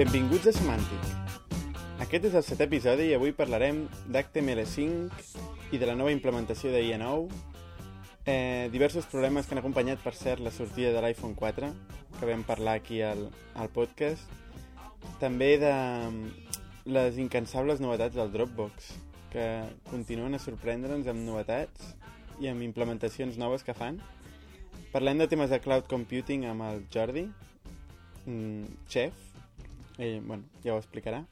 Benvinguts a Semàntic. Aquest és el set episodi i avui parlarem d'HTML5 i de la nova implementació de IA9, eh, diversos problemes que han acompanyat, per cert, la sortida de l'iPhone 4, que vam parlar aquí al, al podcast, també de mm, les incansables novetats del Dropbox, que continuen a sorprendre'ns amb novetats i amb implementacions noves que fan. Parlem de temes de cloud computing amb el Jordi, mm, chef, ell, bueno, ja ho explicarà.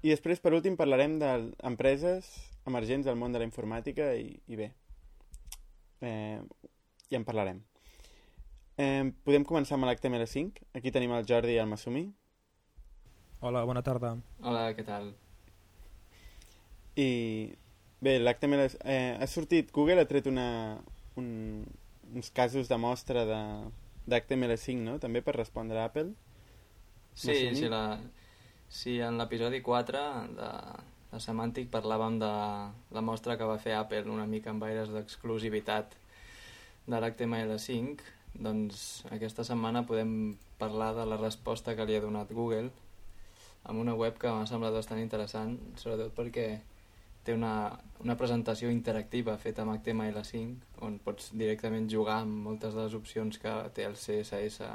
I després, per últim, parlarem d'empreses emergents del món de la informàtica i, i bé, eh, ja en parlarem. Eh, podem començar amb l'HTML5. Aquí tenim el Jordi i el Masumi. Hola, bona tarda. Hola, què tal? I bé, l'HTML... Eh, ha sortit... Google ha tret una, un, uns casos de mostra d'HTML5, no? També per respondre a Apple. Sí, sí, la, sí, en l'episodi 4 de, de Semàntic parlàvem de la mostra que va fer Apple una mica amb aires d'exclusivitat de l'HTML5 doncs aquesta setmana podem parlar de la resposta que li ha donat Google amb una web que m'ha semblat bastant interessant sobretot perquè té una, una presentació interactiva feta amb HTML5 on pots directament jugar amb moltes de les opcions que té el CSS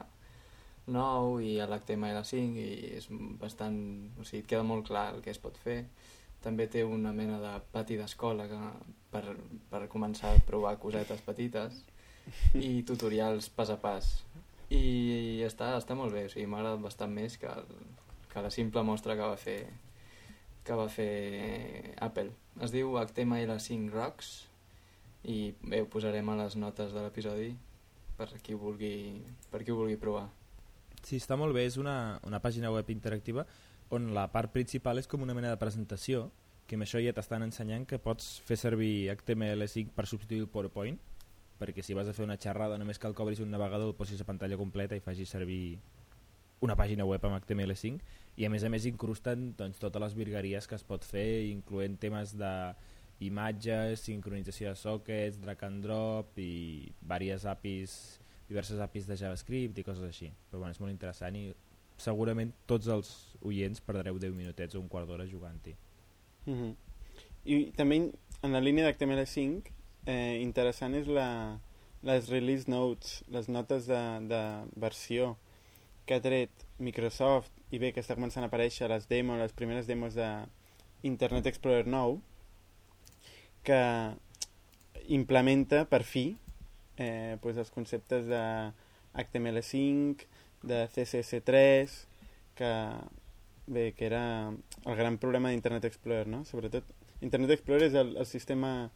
nou i l'HTML5 i és bastant... O sigui, et queda molt clar el que es pot fer. També té una mena de pati d'escola per, per començar a provar cosetes petites i tutorials pas a pas. I està, està molt bé, o sigui, m'ha agradat bastant més que, el, que la simple mostra que va fer que va fer Apple. Es diu HTML5 Rocks i bé, ho posarem a les notes de l'episodi per qui vulgui, per qui ho vulgui provar. Sí, està molt bé, és una, una pàgina web interactiva on la part principal és com una mena de presentació, que amb això ja t'estan ensenyant que pots fer servir HTML5 per substituir el PowerPoint, perquè si vas a fer una xerrada només cal que obris un navegador, el posis a pantalla completa i facis servir una pàgina web amb HTML5 i a més a més incrusten doncs, totes les virgueries que es pot fer, incloent temes de imatges, sincronització de sockets, drag and drop i diverses APIs diverses APIs de JavaScript i coses així. Però bueno, és molt interessant i segurament tots els oients perdreu 10 minutets o un quart d'hora jugant-hi. Mm -hmm. I també en la línia d'HTML5 eh, interessant és la, les release notes, les notes de, de versió que ha tret Microsoft i bé que està començant a aparèixer les demos, les primeres demos de Internet Explorer 9 que implementa per fi eh, pues els conceptes de HTML5, de CSS3, que, bé, que era el gran problema d'Internet Explorer, no? Sobretot, Internet Explorer és el, el sistema,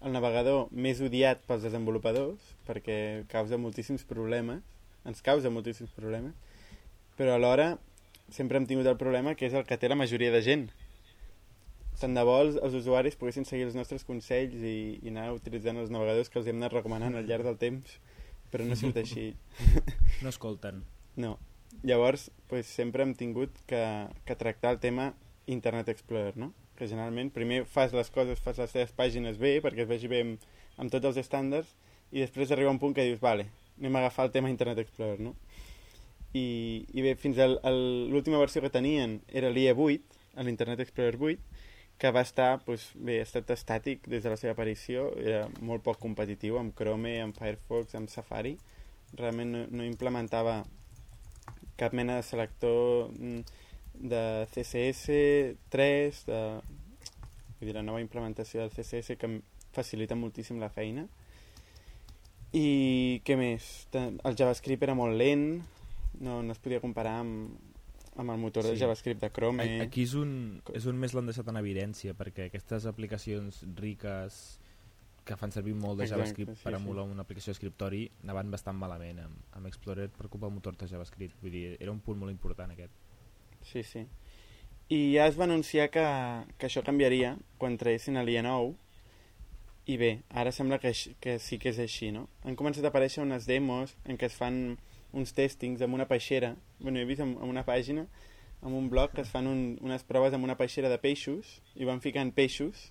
el navegador més odiat pels desenvolupadors, perquè causa moltíssims problemes, ens causa moltíssims problemes, però alhora sempre hem tingut el problema que és el que té la majoria de gent, tant de bo els, els usuaris poguessin seguir els nostres consells i, i anar utilitzant els navegadors que els hem anat recomanant al llarg del temps, però no ha sigut així. No escolten. No. Llavors, pues, sempre hem tingut que, que tractar el tema Internet Explorer, no? Que generalment primer fas les coses, fas les teves pàgines bé, perquè es vegi bé amb, amb tots els estàndards, i després arriba un punt que dius, vale, anem a agafar el tema Internet Explorer, no? I, i bé, fins a l'última versió que tenien era l'IE8, l'Internet Explorer 8, que va estar, doncs, bé, ha estat estàtic des de la seva aparició, era molt poc competitiu amb Chrome, amb Firefox, amb Safari, realment no, no implementava cap mena de selector mm, de CSS3, de, vull dir, la nova implementació del CSS que facilita moltíssim la feina. I què més? El JavaScript era molt lent, no, no es podia comparar amb, amb el motor sí. de JavaScript de Chrome. Aquí és un, és un més l'han deixat en evidència, perquè aquestes aplicacions riques que fan servir molt de JavaScript Exacte, sí, per emular sí. una aplicació d'escriptori anaven bastant malament amb, amb Explorer per culpa del motor de JavaScript. Vull dir, era un punt molt important aquest. Sí, sí. I ja es va anunciar que, que això canviaria quan traguessin a l'IA9 i bé, ara sembla que, que sí que és així, no? Han començat a aparèixer unes demos en què es fan uns testings amb una peixera, bueno, he vist en, en una pàgina, amb un blog que es fan un, unes proves amb una peixera de peixos i van ficant peixos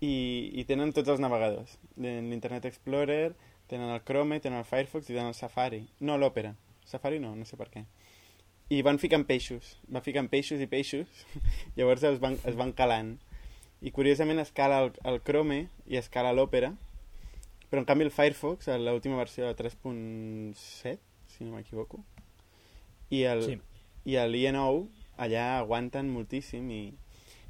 i, i tenen tots els navegadors. L'Internet Explorer, tenen el Chrome, tenen el Firefox i tenen el Safari. No l'Opera. Safari no, no sé per què. i van ficant peixos, va ficant peixos i peixos, llavors es van, es van calant. I curiosament escala el, el Chrome i escala l'Opera, però en canvi el Firefox, l'última versió de 3.7, si no m'equivoco, i el, sí. i el IE9 allà aguanten moltíssim i,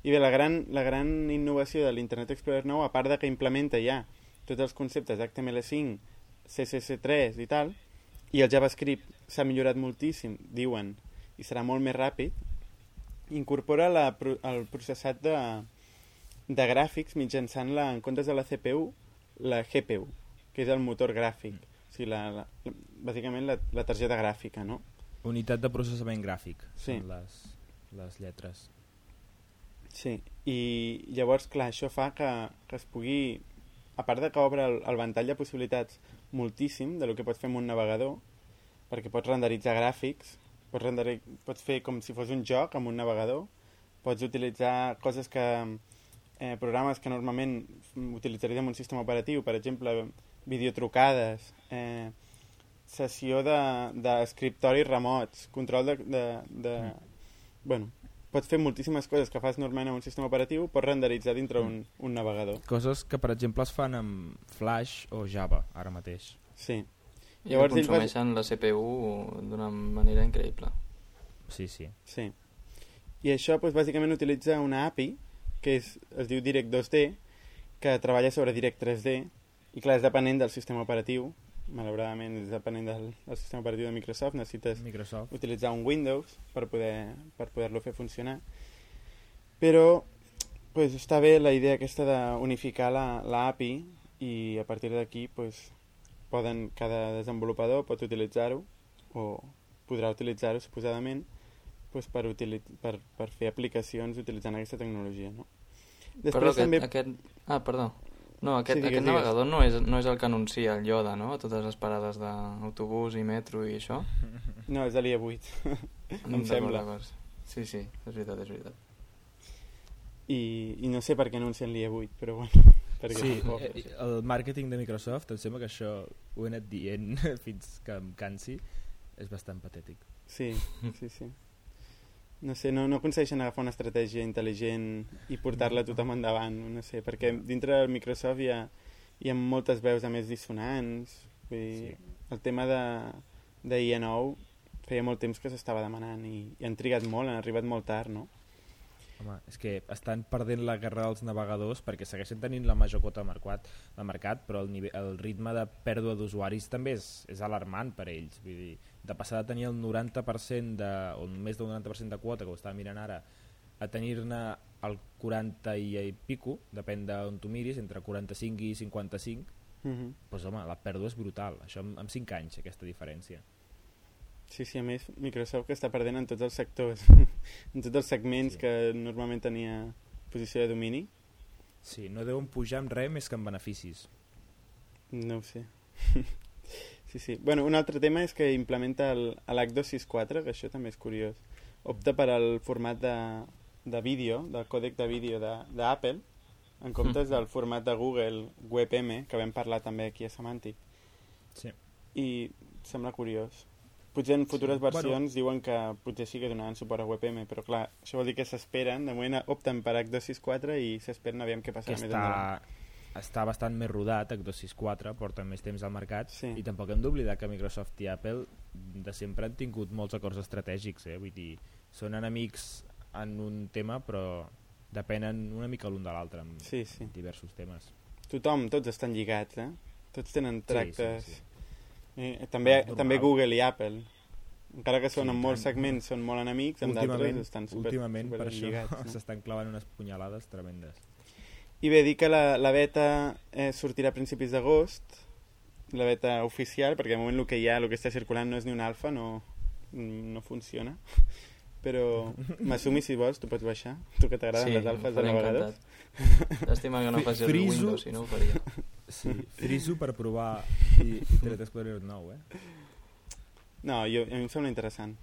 i bé, la gran, la gran innovació de l'Internet Explorer 9, a part de que implementa ja tots els conceptes HTML5, CSS3 i tal, i el JavaScript s'ha millorat moltíssim, diuen, i serà molt més ràpid, incorpora la, el processat de, de gràfics mitjançant la, en comptes de la CPU, la GPU, que és el motor gràfic, o sigui, la, la, la, bàsicament la, la targeta gràfica, no? Unitat de processament gràfic, sí. són les, les lletres. Sí, i llavors, clar, això fa que, que es pugui, a part de que obre el, el ventall de possibilitats moltíssim de lo que pots fer amb un navegador, perquè pots renderitzar gràfics, pots, renderi... pots fer com si fos un joc amb un navegador, pots utilitzar coses que... Eh, programes que normalment utilitzaries un sistema operatiu, per exemple, videotrucades, eh, sessió d'escriptoris de, de remots, control de... de, de mm. Bueno, pots fer moltíssimes coses que fas normalment en un sistema operatiu, pots renderitzar dintre mm. un, un navegador. Coses que, per exemple, es fan amb Flash o Java, ara mateix. Sí. I Llavors, consumeixen va... la CPU d'una manera increïble. Sí, sí. Sí. I això, doncs, bàsicament, utilitza una API, que és, es diu Direct 2D, que treballa sobre Direct 3D, i clar, és depenent del sistema operatiu, malauradament és depenent del, del sistema operatiu de Microsoft, necessites Microsoft. utilitzar un Windows per poder per poder-lo fer funcionar. Però pues, està bé la idea aquesta d'unificar l'API la, i a partir d'aquí pues, poden, cada desenvolupador pot utilitzar-ho o podrà utilitzar-ho suposadament pues, per, per, per fer aplicacions utilitzant aquesta tecnologia. No? Després, Però aquest, també... aquest... Ah, perdó. No, aquest, sí, aquest navegador no és, no és el que anuncia el Yoda, no? Totes les parades d'autobús i metro i això. No, és l'IE8, em sembla. Sí, sí, és veritat, és veritat. I, i no sé per què anuncien l'IE8, però bueno... Perquè sí, tampoc... Eh, el màrqueting de Microsoft, em sembla que això ho he anat dient fins que em cansi, és bastant patètic. Sí, sí, sí no sé, no, no aconsegueixen agafar una estratègia intel·ligent i portar-la tothom endavant, no sé, perquè dintre del Microsoft hi ha, hi ha moltes veus a més dissonants, vull dir, sí. el tema de, de IE9 feia molt temps que s'estava demanant i, i han trigat molt, han arribat molt tard, no? Home, és que estan perdent la guerra dels navegadors perquè segueixen tenint la major quota de mercat, de mercat però el, nivell, el ritme de pèrdua d'usuaris també és, és alarmant per a ells. Vull dir, de passar de tenir el 90% de, o més del 90% de quota, que ho estava mirant ara, a tenir-ne el 40 i, i pico, depèn d'on tu miris, entre 45 i 55, uh -huh. doncs home, la pèrdua és brutal. Això en, en 5 anys, aquesta diferència. Sí, sí, a més Microsoft que està perdent en tots els sectors, en tots els segments sí. que normalment tenia posició de domini. Sí, no deuen pujar amb res més que en beneficis. No ho sé. Sí, sí. Bueno, un altre tema és que implementa l'H264, que això també és curiós. Opta per al format de, de vídeo, del còdec de vídeo d'Apple, en comptes del format de Google WebM, que vam parlar també aquí a Semantic. Sí. I sembla curiós. Potser en futures sí. versions bueno. diuen que potser sí que donaran suport a WebM, però clar, això vol dir que s'esperen, de moment opten per H264 i s'esperen aviam què passarà més endavant està bastant més rodat, H264 porta més temps al mercat sí. i tampoc hem d'oblidar que Microsoft i Apple de sempre han tingut molts acords estratègics eh? vull dir, són enemics en un tema però depenen una mica l'un de l'altre en sí, sí. diversos temes tothom, tots estan lligats eh? tots tenen tractes sí, sí, sí. Eh, també, també Google i Apple encara que són sí, en molts segments són molt enemics en d'altres estan super, últimament super per això s'estan no? clavant unes punyalades tremendes i bé, dir que la, la beta eh, sortirà a principis d'agost, la beta oficial, perquè de moment el que hi ha, el que està circulant no és ni un alfa, no, no funciona. Però m'assumi si vols, tu pots baixar, tu que t'agraden sí, les alfes de navegadors. Llàstima que no faci el Windows, si no ho faria. Sí, friso per provar i, i Internet Explorer 9, eh? No, jo, a mi em sembla interessant.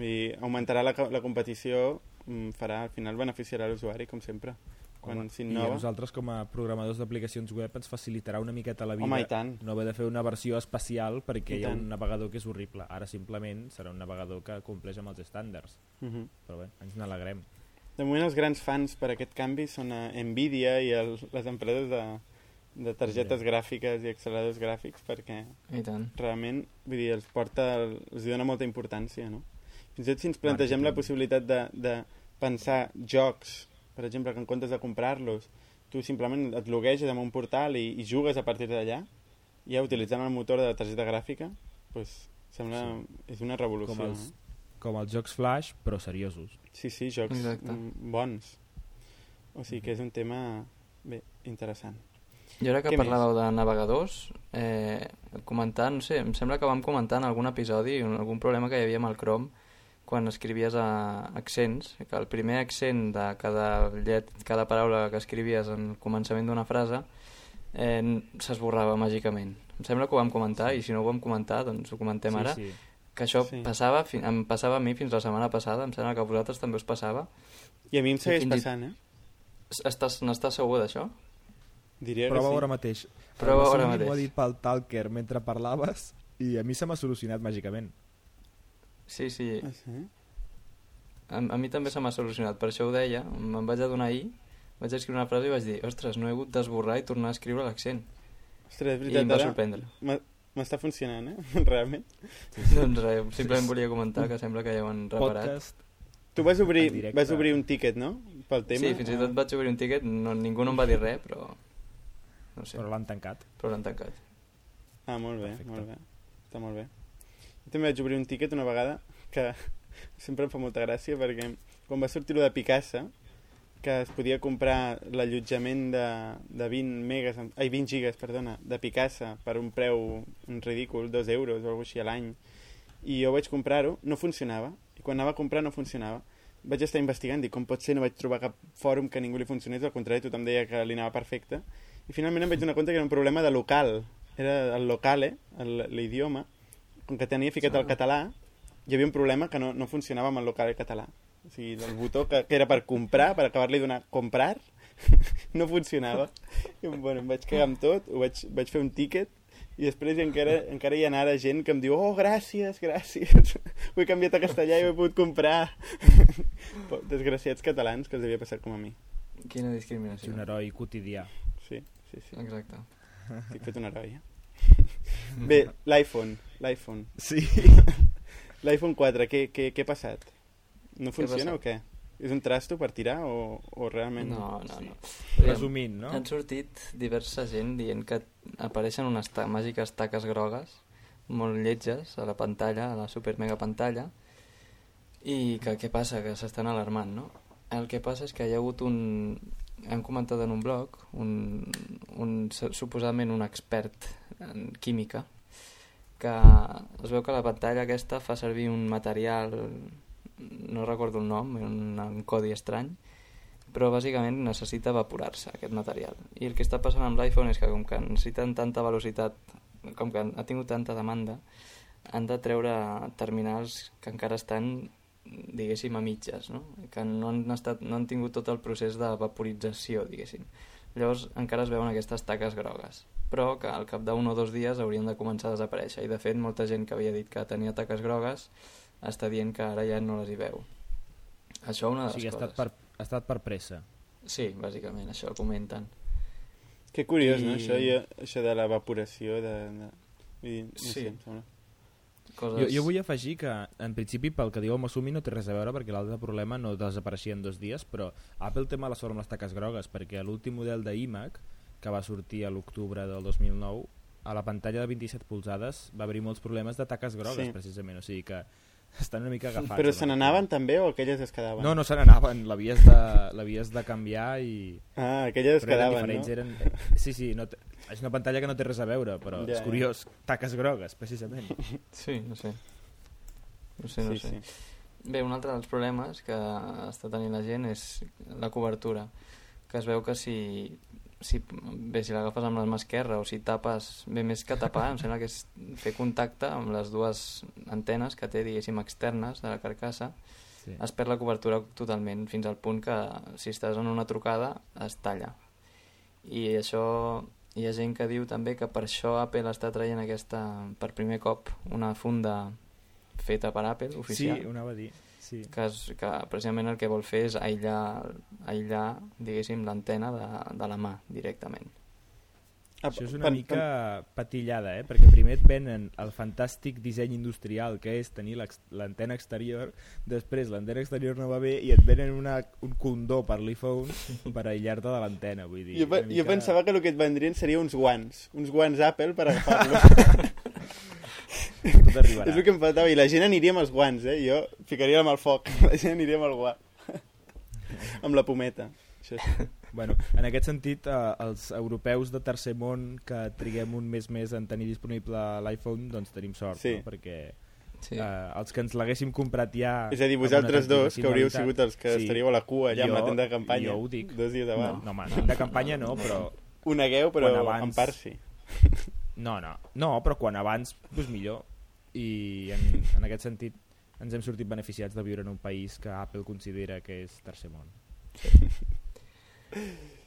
I augmentarà la, la competició, mm, farà, al final beneficiarà l'usuari, com sempre quan I a nosaltres com a programadors d'aplicacions web ens facilitarà una miqueta la vida Home, i tant. no haver de fer una versió especial perquè I hi ha tant. un navegador que és horrible. Ara simplement serà un navegador que compleix amb els estàndards. Uh mhm. -huh. Però bé, ens n'alegrem. De moment els grans fans per aquest canvi són a Nvidia i el, les empreses de, de targetes yeah. gràfiques i acceleradors gràfics perquè I tant. realment vull dir, els porta, els dona molta importància, no? Fins i tot si ens plantegem Marketing. la possibilitat de, de pensar jocs per exemple, que en comptes de comprar-los tu simplement et logueges en un portal i, i jugues a partir d'allà ja utilitzant el motor de la targeta gràfica pues, sembla, sí. és una revolució com els, com els jocs flash però seriosos sí, sí, jocs Exacte. bons o sigui que és un tema bé, interessant jo ara que Què parlàveu més? de navegadors eh, comentar, no sé, em sembla que vam comentar en algun episodi algun problema que hi havia amb el Chrome quan escrivies a accents, que el primer accent de cada, llet, cada paraula que escrivies en el començament d'una frase eh, s'esborrava màgicament. Em sembla que ho vam comentar i si no ho vam comentar doncs ho comentem sí, ara. Sí. Que això sí. passava, em passava a mi fins la setmana passada, em sembla que a vosaltres també us passava. I a mi em segueix passant, eh? Estàs, n'estàs segur d'això? Diria Prova que sí. ara mateix. Prova ara mateix. M'ho ha dit pel Talker mentre parlaves i a mi se m'ha solucionat màgicament. Sí, sí. Ah, sí? A, a mi també se m'ha solucionat, per això ho deia, me'n vaig adonar ahir, vaig escriure una frase i vaig dir, ostres, no he hagut d'esborrar i tornar a escriure l'accent. Ostres, és veritat, I em va sorprendre. M'està funcionant, eh? Realment. Doncs res, simplement volia comentar que sembla que ja ho han reparat. Podcast. Tu vas obrir, vas obrir un tiquet, no? Pel tema. Sí, fins i tot vaig obrir un tiquet, no, ningú no em va dir res, però... No sé. Però l'han tancat. Però l'han tancat. Ah, molt bé, Perfecte. molt bé. Està molt bé. Jo també vaig obrir un tiquet una vegada que sempre em fa molta gràcia perquè quan va sortir de Picasa que es podia comprar l'allotjament de, de 20 megas, ai, 20 gigas, perdona, de Picasa per un preu un ridícul, 2 euros o alguna així a l'any i jo vaig comprar-ho, no funcionava i quan anava a comprar no funcionava. Vaig estar investigant, dic, com pot ser, no vaig trobar cap fòrum que ningú li funcionés, al contrari, tothom deia que li anava perfecte. I finalment em vaig donar compte que era un problema de local era el locale, l'idioma com que tenia ficat el català, hi havia un problema que no, no funcionava amb el local català. O sigui, el botó que, que era per comprar, per acabar-li de donar comprar, no funcionava. I, bueno, em vaig cagar amb tot, ho vaig, vaig fer un tíquet i després encara, encara hi ha ara gent que em diu oh, gràcies, gràcies, ho he canviat a castellà i ho he pogut comprar. Desgraciats catalans que els havia passat com a mi. Quina discriminació. És un heroi quotidià. Sí, sí, sí. Exacte. Estic fet un heroi, eh? Bé, l'iPhone, l'iPhone. Sí. L'iPhone 4, què, què, què ha passat? No funciona o què? És un trasto per tirar o, o realment... No, no, sí. no. Resumint, no? Han sortit diversa gent dient que apareixen unes ta màgiques taques grogues molt lletges a la pantalla, a la super mega pantalla i que què passa? Que s'estan alarmant, no? El que passa és que hi ha hagut un, hem comentat en un blog un, un, suposadament un expert en química que es veu que la pantalla aquesta fa servir un material no recordo el nom un, un codi estrany però bàsicament necessita evaporar-se aquest material i el que està passant amb l'iPhone és que com que necessiten tanta velocitat com que ha tingut tanta demanda han de treure terminals que encara estan diguéssim, a mitges, no? que no han, estat, no han tingut tot el procés de vaporització, diguéssim. Llavors encara es veuen aquestes taques grogues, però que al cap d'un o dos dies haurien de començar a desaparèixer. I de fet, molta gent que havia dit que tenia taques grogues està dient que ara ja no les hi veu. Això una de les o sigui, coses. Ha estat, per, ha estat per pressa. Sí, bàsicament, això comenten. Que curiós, I... no? Això, i, això de l'evaporació de... de... I, no sí. sé, em sembla Coses... Jo, jo vull afegir que, en principi, pel que diu el Masumi no té res a veure perquè l'altre problema no desapareixia en dos dies, però Apple té mala sort amb les taques grogues perquè l'últim model d'iMac, que va sortir a l'octubre del 2009, a la pantalla de 27 polzades va haver molts problemes de taques grogues, sí. precisament. O sigui que estan una mica agafats. Però se n'anaven també o aquelles es quedaven? No, no se n'anaven, l'havies de, de canviar i... Ah, aquelles es quedaven, no? Eren... Sí, sí, no és una pantalla que no té res a veure, però ja, és curiós, taques grogues, precisament. Sí, no sé. No sé, no sí, sé. Sí. Bé, un altre dels problemes que està tenint la gent és la cobertura, que es veu que si si, bé, si l'agafes amb la mà esquerra o si tapes, bé més que tapar, em sembla que és fer contacte amb les dues antenes que té, diguéssim, externes de la carcassa. Sí. es perd la cobertura totalment fins al punt que si estàs en una trucada es talla. I això hi ha gent que diu també que per això Apple està traient aquesta per primer cop una funda feta per Apple oficial. sí, ho anava a dir sí. que, és, que precisament el que vol fer és aïllar, aïllar diguéssim l'antena de, de la mà directament això és una pan, mica patillada, eh? perquè primer et venen el fantàstic disseny industrial que és tenir l'antena exterior, després l'antena exterior no va bé i et venen una, un condó per l'iPhone per aïllar-te de l'antena. Vull dir, jo, mica... jo pensava que el que et vendrien seria uns guants, uns guants Apple per agafar-los. Tot arribarà. És el que em faltava, i la gent aniria amb els guants, eh? jo ficaria amb el foc, la gent aniria amb el guant, amb la pometa. Això sí. Bueno, en aquest sentit, eh, els europeus de tercer món que triguem un mes més en tenir disponible l'iPhone, doncs tenim sort, sí. no? perquè sí. eh, els que ens l'haguéssim comprat ja... És a dir, vosaltres dos, que hauríeu sigut els que sí. estaríeu a la cua allà jo, amb la tenda de campanya. Jo ho dic. Dos dies abans. No, no home, de campanya no, però... Ho negueu, però abans... en part sí. No, no, no, però quan abans, doncs millor. I en, en aquest sentit ens hem sortit beneficiats de viure en un país que Apple considera que és tercer món.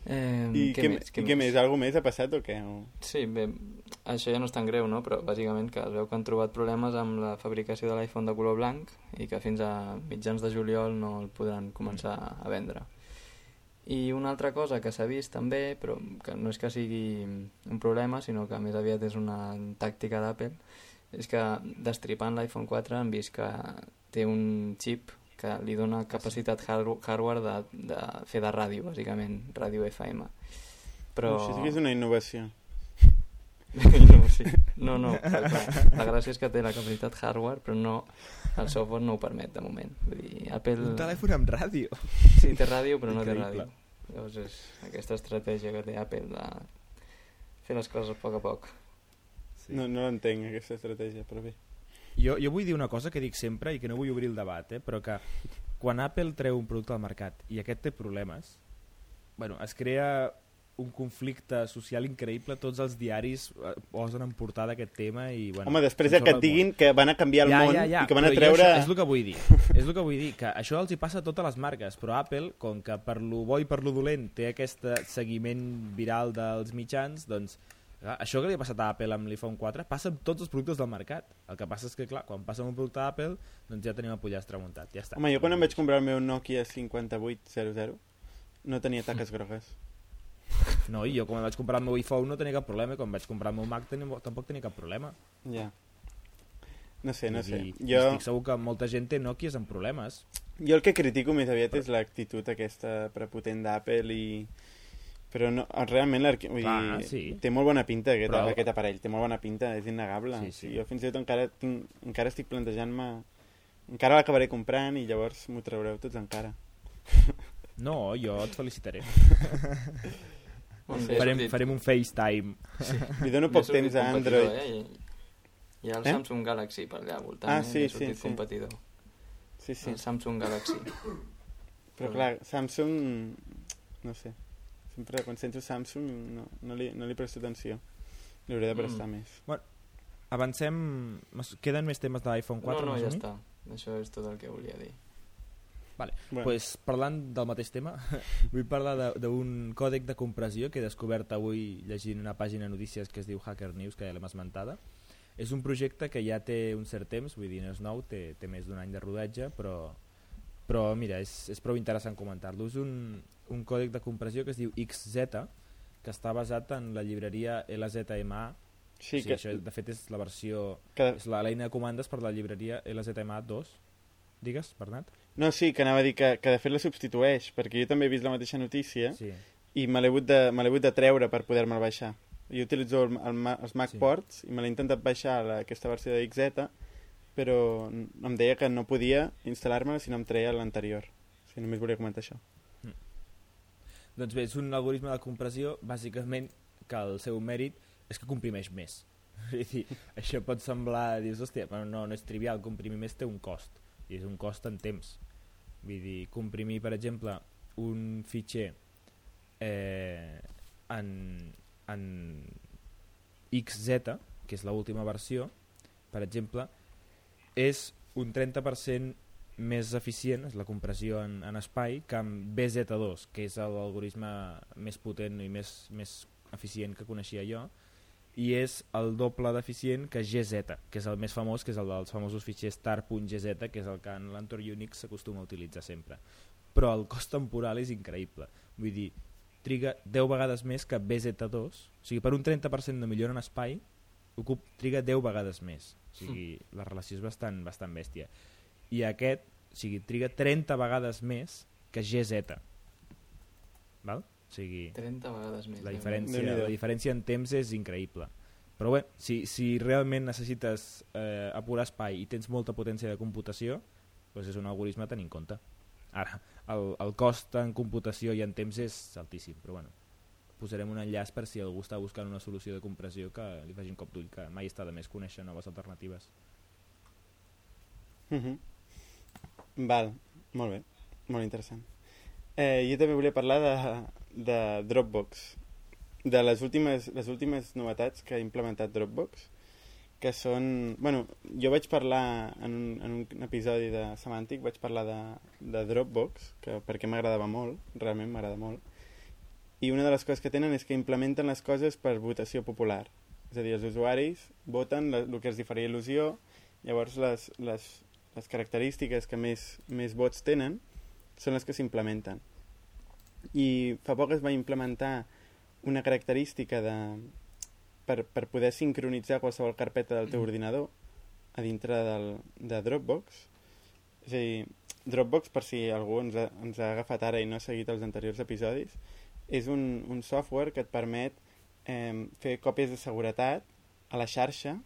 Eh, I què, què, més, què, i què més? Algú més ha passat o què? O... Sí, bé, això ja no és tan greu, no? però bàsicament que es veu que han trobat problemes amb la fabricació de l'iPhone de color blanc i que fins a mitjans de juliol no el podran començar a vendre. I una altra cosa que s'ha vist també, però que no és que sigui un problema, sinó que més aviat és una tàctica d'Apple, és que destripant l'iPhone 4 han vist que té un xip que li dona capacitat hardware de, de fer de ràdio, bàsicament, ràdio FM. Però... Això sí que és una innovació. no, sí. no, no, la gràcia és que té la capacitat hardware, però no, el software no ho permet de moment. Vull dir, Apple... Un telèfon amb ràdio. Sí, té ràdio, però no té ràdio. Llavors és aquesta estratègia que té Apple de fer les coses a poc a poc. Sí. No, no l'entenc, aquesta estratègia, però bé. Jo, jo vull dir una cosa que dic sempre i que no vull obrir el debat, eh, però que quan Apple treu un producte al mercat i aquest té problemes, bueno, es crea un conflicte social increïble, tots els diaris eh, posen en portada aquest tema i... Bueno, Home, després de que et diguin que van a canviar el ja, món ja, ja, i que van a treure... Això, és el que vull dir, és el que vull dir, que això els hi passa a totes les marques, però Apple, com que per lo bo i per lo dolent té aquest seguiment viral dels mitjans, doncs Clar, això que li ha passat a Apple amb l'iPhone 4 passa amb tots els productes del mercat. El que passa és que, clar, quan passa amb un producte d'Apple, doncs ja tenim el pollastre muntat, ja està. Home, jo quan em vaig comprar el meu Nokia 5800 no tenia taques grogues. No, i jo quan vaig comprar el meu iPhone no tenia cap problema, quan vaig comprar el meu Mac tenia, tampoc tenia cap problema. Ja. No sé, no sé. jo... Estic segur que molta gent té Nokias amb problemes. Jo el que critico més aviat és l'actitud aquesta prepotent d'Apple i però no, realment vull dir, sí. té molt bona pinta aquest, Però... aquest aparell, té molt bona pinta, és innegable. Sí, sí. Jo fins i tot encara, tinc, encara estic plantejant-me... Encara l'acabaré comprant i llavors m'ho traureu tots encara. No, jo et felicitaré. sí, farem, farem un FaceTime. Sí. Li dono poc temps a Android. Eh? Hi ha el eh? Samsung Galaxy per allà voltant. Ah, sí, eh? sí, sí. competidor. Sí, sí. El Samsung Galaxy. Però clar, Samsung... No sé. Sempre quan sento Samsung no, no, li, no li presto atenció. Li hauré de prestar mm. més. Bueno, avancem... Queden més temes de l'iPhone 4? No, no, ja està. Això és tot el que volia dir. Vale. Bueno. Pues, parlant del mateix tema, vull parlar d'un còdec de compressió que he descobert avui llegint una pàgina de notícies que es diu Hacker News, que ja l'hem esmentada. És un projecte que ja té un cert temps, vull dir, no és nou, té, té més d'un any de rodatge, però, però mira, és, és prou interessant comentar-lo. És un, un còdec de compressió que es diu XZ, que està basat en la llibreria LZMA. Sí, o sigui, que... això de fet és la versió... Que... És l'eina de comandes per la llibreria LZMA 2. Digues, Bernat? No, sí, que anava a dir que, que de fet la substitueix, perquè jo també he vist la mateixa notícia sí. i me l'he hagut, de, hagut de treure per poder-me'l baixar. Jo utilitzo el, el, els MacPorts sí. i me l'he intentat baixar la, aquesta versió de XZ, però em deia que no podia instal·lar-me si no em treia l'anterior. O sigui, només volia comentar això. Doncs bé, és un algoritme de compressió, bàsicament, que el seu mèrit és que comprimeix més. És dir, això pot semblar, dius, hòstia, però no, no és trivial, comprimir més té un cost, i és un cost en temps. Vull dir, comprimir, per exemple, un fitxer eh, en, en XZ, que és l'última versió, per exemple, és un 30% més eficient, és la compressió en, en espai, que amb BZ2, que és l'algoritme més potent i més, més eficient que coneixia jo, i és el doble d'eficient que GZ, que és el més famós, que és el dels famosos fitxers tar.gz, que és el que en l'entorn Unix s'acostuma a utilitzar sempre. Però el cost temporal és increïble. Vull dir, triga 10 vegades més que BZ2, o sigui, per un 30% de millora en espai, ocup, triga 10 vegades més. O sigui, mm. la relació és bastant, bastant bèstia. I aquest, o sigui, triga 30 vegades més que GZ. Val? O sigui, 30 vegades més. La diferència, la diferència en temps és increïble. Però bé, si, si realment necessites eh, apurar espai i tens molta potència de computació, doncs és un algoritme a tenir en compte. Ara, el, el cost en computació i en temps és altíssim, però bueno, posarem un enllaç per si algú està buscant una solució de compressió que li faci un cop d'ull, que mai està de més conèixer noves alternatives. Mm -hmm. Val, molt bé, molt interessant. Eh, jo també volia parlar de, de Dropbox, de les últimes, les últimes novetats que ha implementat Dropbox, que són... Bueno, jo vaig parlar en un, en un episodi de Semantic, vaig parlar de, de Dropbox, que perquè m'agradava molt, realment m'agrada molt, i una de les coses que tenen és que implementen les coses per votació popular. És a dir, els usuaris voten el que els diferia il·lusió, llavors les, les, les característiques que més, més vots tenen són les que s'implementen. I fa poc es va implementar una característica de, per, per poder sincronitzar qualsevol carpeta del teu mm. ordinador a dintre del, de Dropbox. És a dir, Dropbox, per si algú ens ha, ens ha agafat ara i no ha seguit els anteriors episodis, és un, un software que et permet eh, fer còpies de seguretat a la xarxa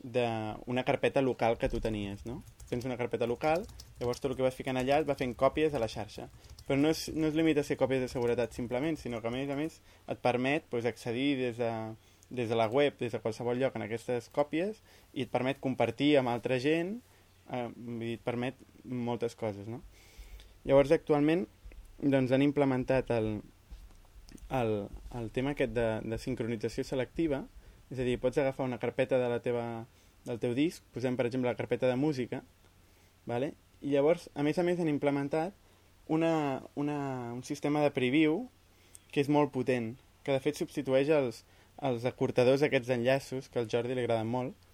d'una carpeta local que tu tenies, no? Tens una carpeta local, llavors tot el que vas ficant allà et va fent còpies a la xarxa. Però no es, no es limita a ser còpies de seguretat simplement, sinó que a més a més et permet pues, accedir des de, des de la web, des de qualsevol lloc en aquestes còpies i et permet compartir amb altra gent, eh, i et permet moltes coses, no? Llavors actualment doncs, han implementat el, el, el tema aquest de, de sincronització selectiva, és a dir, pots agafar una carpeta de la teva, del teu disc, posem per exemple la carpeta de música, vale? i llavors, a més a més, han implementat una, una, un sistema de preview que és molt potent, que de fet substitueix els, els acortadors aquests enllaços, que al Jordi li agraden molt.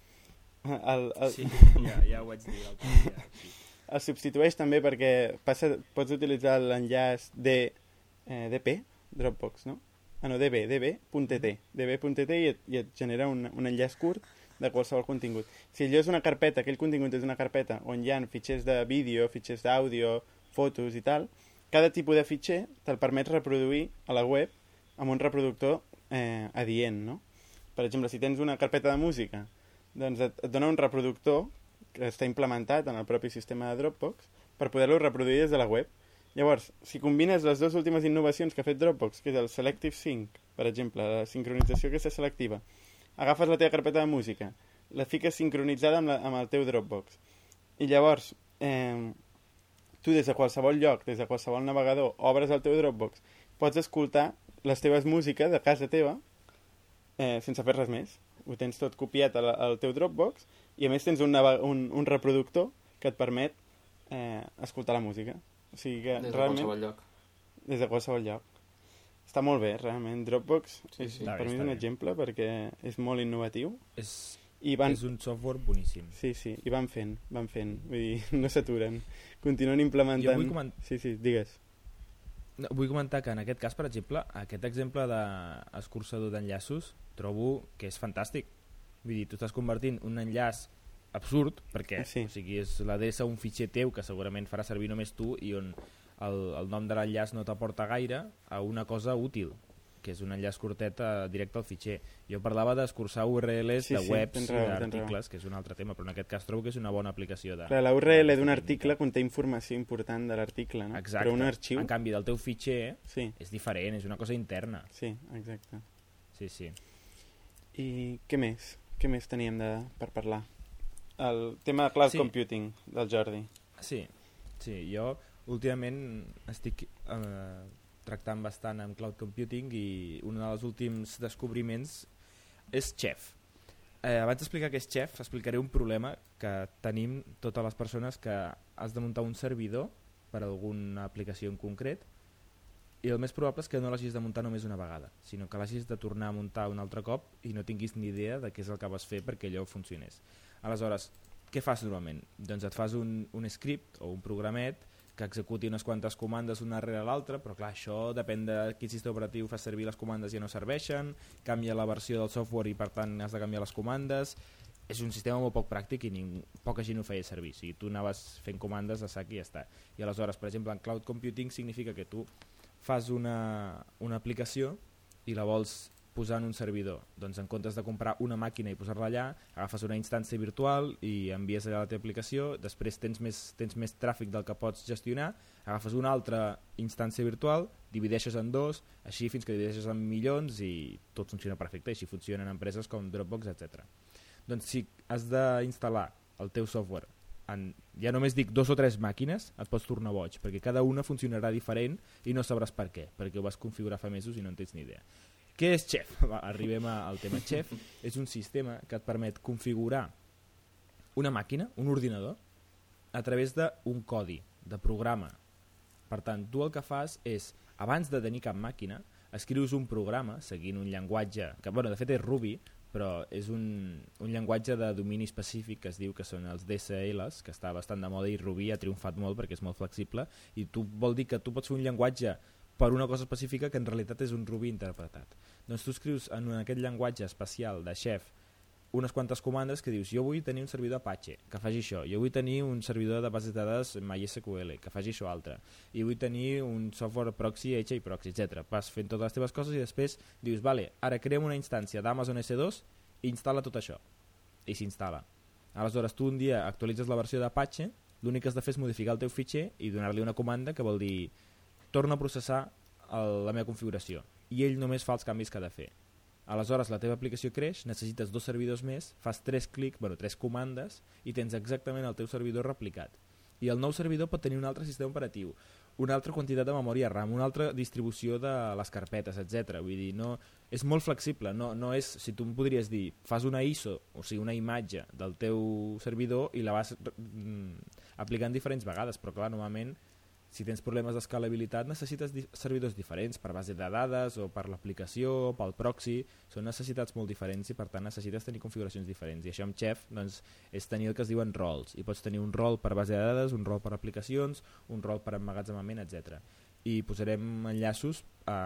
El, el... Sí, ja, ja ho vaig dir l'altre dia. Sí. El substitueix també perquè passa, pots utilitzar l'enllaç de, eh, DP, Dropbox, no? Ah, no, db, db.tt, db.tt i, et, i et genera un, un enllaç curt de qualsevol contingut. Si allò és una carpeta, aquell contingut és una carpeta on hi ha fitxers de vídeo, fitxers d'àudio, fotos i tal, cada tipus de fitxer te'l permet reproduir a la web amb un reproductor eh, adient, no? Per exemple, si tens una carpeta de música, doncs et, et dona un reproductor que està implementat en el propi sistema de Dropbox per poder-lo reproduir des de la web Llavors, si combines les dues últimes innovacions que ha fet Dropbox, que és el Selective Sync, per exemple, la sincronització aquesta selectiva, agafes la teva carpeta de música, la fiques sincronitzada amb, la, amb el teu Dropbox, i llavors eh, tu des de qualsevol lloc, des de qualsevol navegador, obres el teu Dropbox, pots escoltar les teves músiques de casa teva eh, sense fer res més. Ho tens tot copiat al, al teu Dropbox i a més tens un, un, un reproductor que et permet eh, escoltar la música. O sigui que des de realment... qualsevol lloc. Des de qualsevol lloc. Està molt bé, realment. Dropbox sí, és, sí. per mi és un bé. exemple perquè és molt innovatiu. És, I van... és un software boníssim. Sí, sí, i van fent, van fent. Vull dir, no s'aturen. Continuen implementant... Jo vull coment... Sí, sí, digues. No, vull comentar que en aquest cas, per exemple, aquest exemple d'escurçador d'enllaços trobo que és fantàstic. Vull dir, tu estàs convertint un enllaç absurd, perquè sí. o sigui, és l'adreça un fitxer teu que segurament farà servir només tu i on el, el nom de l'enllaç no t'aporta gaire a una cosa útil que és un enllaç curtet a, directe al fitxer. Jo parlava d'escurçar URLs sí, de webs, sí, d'articles, que és un altre tema, però en aquest cas trobo que és una bona aplicació. De, Clar, la URL d'un article conté informació important de l'article, no? Exacte. però un arxiu... En canvi, del teu fitxer sí. és diferent, és una cosa interna. Sí, exacte. Sí, sí. I què més? Què més teníem de, per parlar? El tema de cloud sí. computing del Jordi. Sí, sí, jo últimament estic eh, tractant bastant amb cloud computing i un dels últims descobriments és Chef. Eh, abans d'explicar què és Chef, explicaré un problema que tenim totes les persones que has de muntar un servidor per a alguna aplicació en concret i el més probable és que no l'hagis de muntar només una vegada, sinó que l'hagis de tornar a muntar un altre cop i no tinguis ni idea de què és el que vas fer perquè allò funcionés. Aleshores, què fas normalment? Doncs et fas un, un script o un programet que executi unes quantes comandes una darrere l'altra, però clar, això depèn de quin sistema operatiu fa servir les comandes ja no serveixen, canvia la versió del software i per tant has de canviar les comandes, és un sistema molt poc pràctic i ningú, poca gent ho feia servir, sigui, tu anaves fent comandes a sac i ja està. I aleshores, per exemple, en cloud computing significa que tu fas una, una aplicació i la vols posar en un servidor. Doncs en comptes de comprar una màquina i posar-la allà, agafes una instància virtual i envies allà la teva aplicació, després tens més, tens més tràfic del que pots gestionar, agafes una altra instància virtual, divideixes en dos, així fins que divideixes en milions i tot funciona perfecte, així funcionen empreses com Dropbox, etc. Doncs si has d'instal·lar el teu software en, ja només dic dos o tres màquines, et pots tornar boig, perquè cada una funcionarà diferent i no sabràs per què, perquè ho vas configurar fa mesos i no en tens ni idea. Què és Chef? Va, arribem al tema. Chef és un sistema que et permet configurar una màquina, un ordinador, a través d'un codi, de programa. Per tant, tu el que fas és, abans de tenir cap màquina, escrius un programa seguint un llenguatge, que bueno, de fet és Ruby, però és un, un llenguatge de domini específic que es diu que són els DSLs, que està bastant de moda i Ruby ha triomfat molt perquè és molt flexible i tu vol dir que tu pots fer un llenguatge per una cosa específica que en realitat és un Ruby interpretat. Doncs tu escrius en aquest llenguatge especial de chef unes quantes comandes que dius jo vull tenir un servidor Apache, que faci això, jo vull tenir un servidor de bases de dades MySQL, que faci això altre, i vull tenir un software proxy, HA proxy, etc. Vas fent totes les teves coses i després dius, vale, ara creem una instància d'Amazon S2 i instal·la tot això. I s'instal·la. Aleshores tu un dia actualitzes la versió d'Apache, l'únic que has de fer és modificar el teu fitxer i donar-li una comanda que vol dir torna a processar el, la meva configuració i ell només fa els canvis que ha de fer Aleshores, la teva aplicació creix, necessites dos servidors més, fas tres clics, bueno, tres comandes, i tens exactament el teu servidor replicat. I el nou servidor pot tenir un altre sistema operatiu, una altra quantitat de memòria RAM, una altra distribució de les carpetes, etc. Vull dir, no, és molt flexible, no, no és, si tu em podries dir, fas una ISO, o sigui, una imatge del teu servidor i la vas mm, aplicant diferents vegades, però clar, normalment si tens problemes d'escalabilitat necessites servidors diferents per base de dades o per l'aplicació, pel proxy, són necessitats molt diferents i per tant necessites tenir configuracions diferents. I això amb Chef doncs, és tenir el que es diuen rols. I pots tenir un rol per base de dades, un rol per aplicacions, un rol per emmagatzemament, etc. I posarem enllaços a,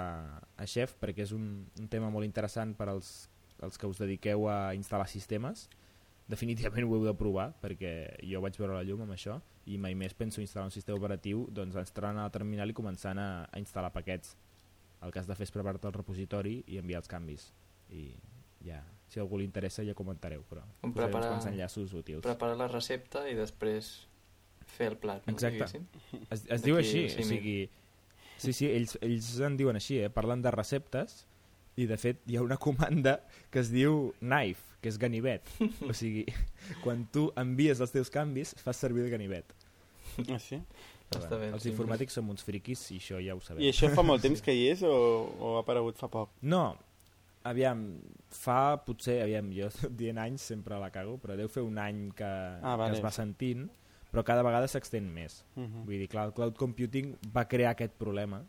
a Chef perquè és un, un tema molt interessant per als, als que us dediqueu a instal·lar sistemes definitivament ho heu de provar perquè jo vaig veure la llum amb això i mai més penso instal·lar un sistema operatiu doncs entrant a la terminal i començant a, a instal·lar paquets. El que has de fer és preparar-te el repositori i enviar els canvis. I ja, si algú li interessa ja comentareu però preparar, uns enllaços útils. preparar la recepta i després fer el plat no? exacte, es, es diu així o sigui, sí, sí, ells, ells en diuen així eh? parlen de receptes i de fet hi ha una comanda que es diu knife que és ganivet. o sigui, quan tu envies els teus canvis, fas servir el ganivet. Ah, sí? Però, bé, els sí. informàtics som uns friquis i això ja ho sabem. I això fa molt temps que hi és o, o ha aparegut fa poc? No, aviam, fa potser, aviam, jo dient anys sempre la cago, però deu fer un any que, ah, vale. que es va sentint, però cada vegada s'extén més. Uh -huh. Vull dir, clar, el cloud computing va crear aquest problema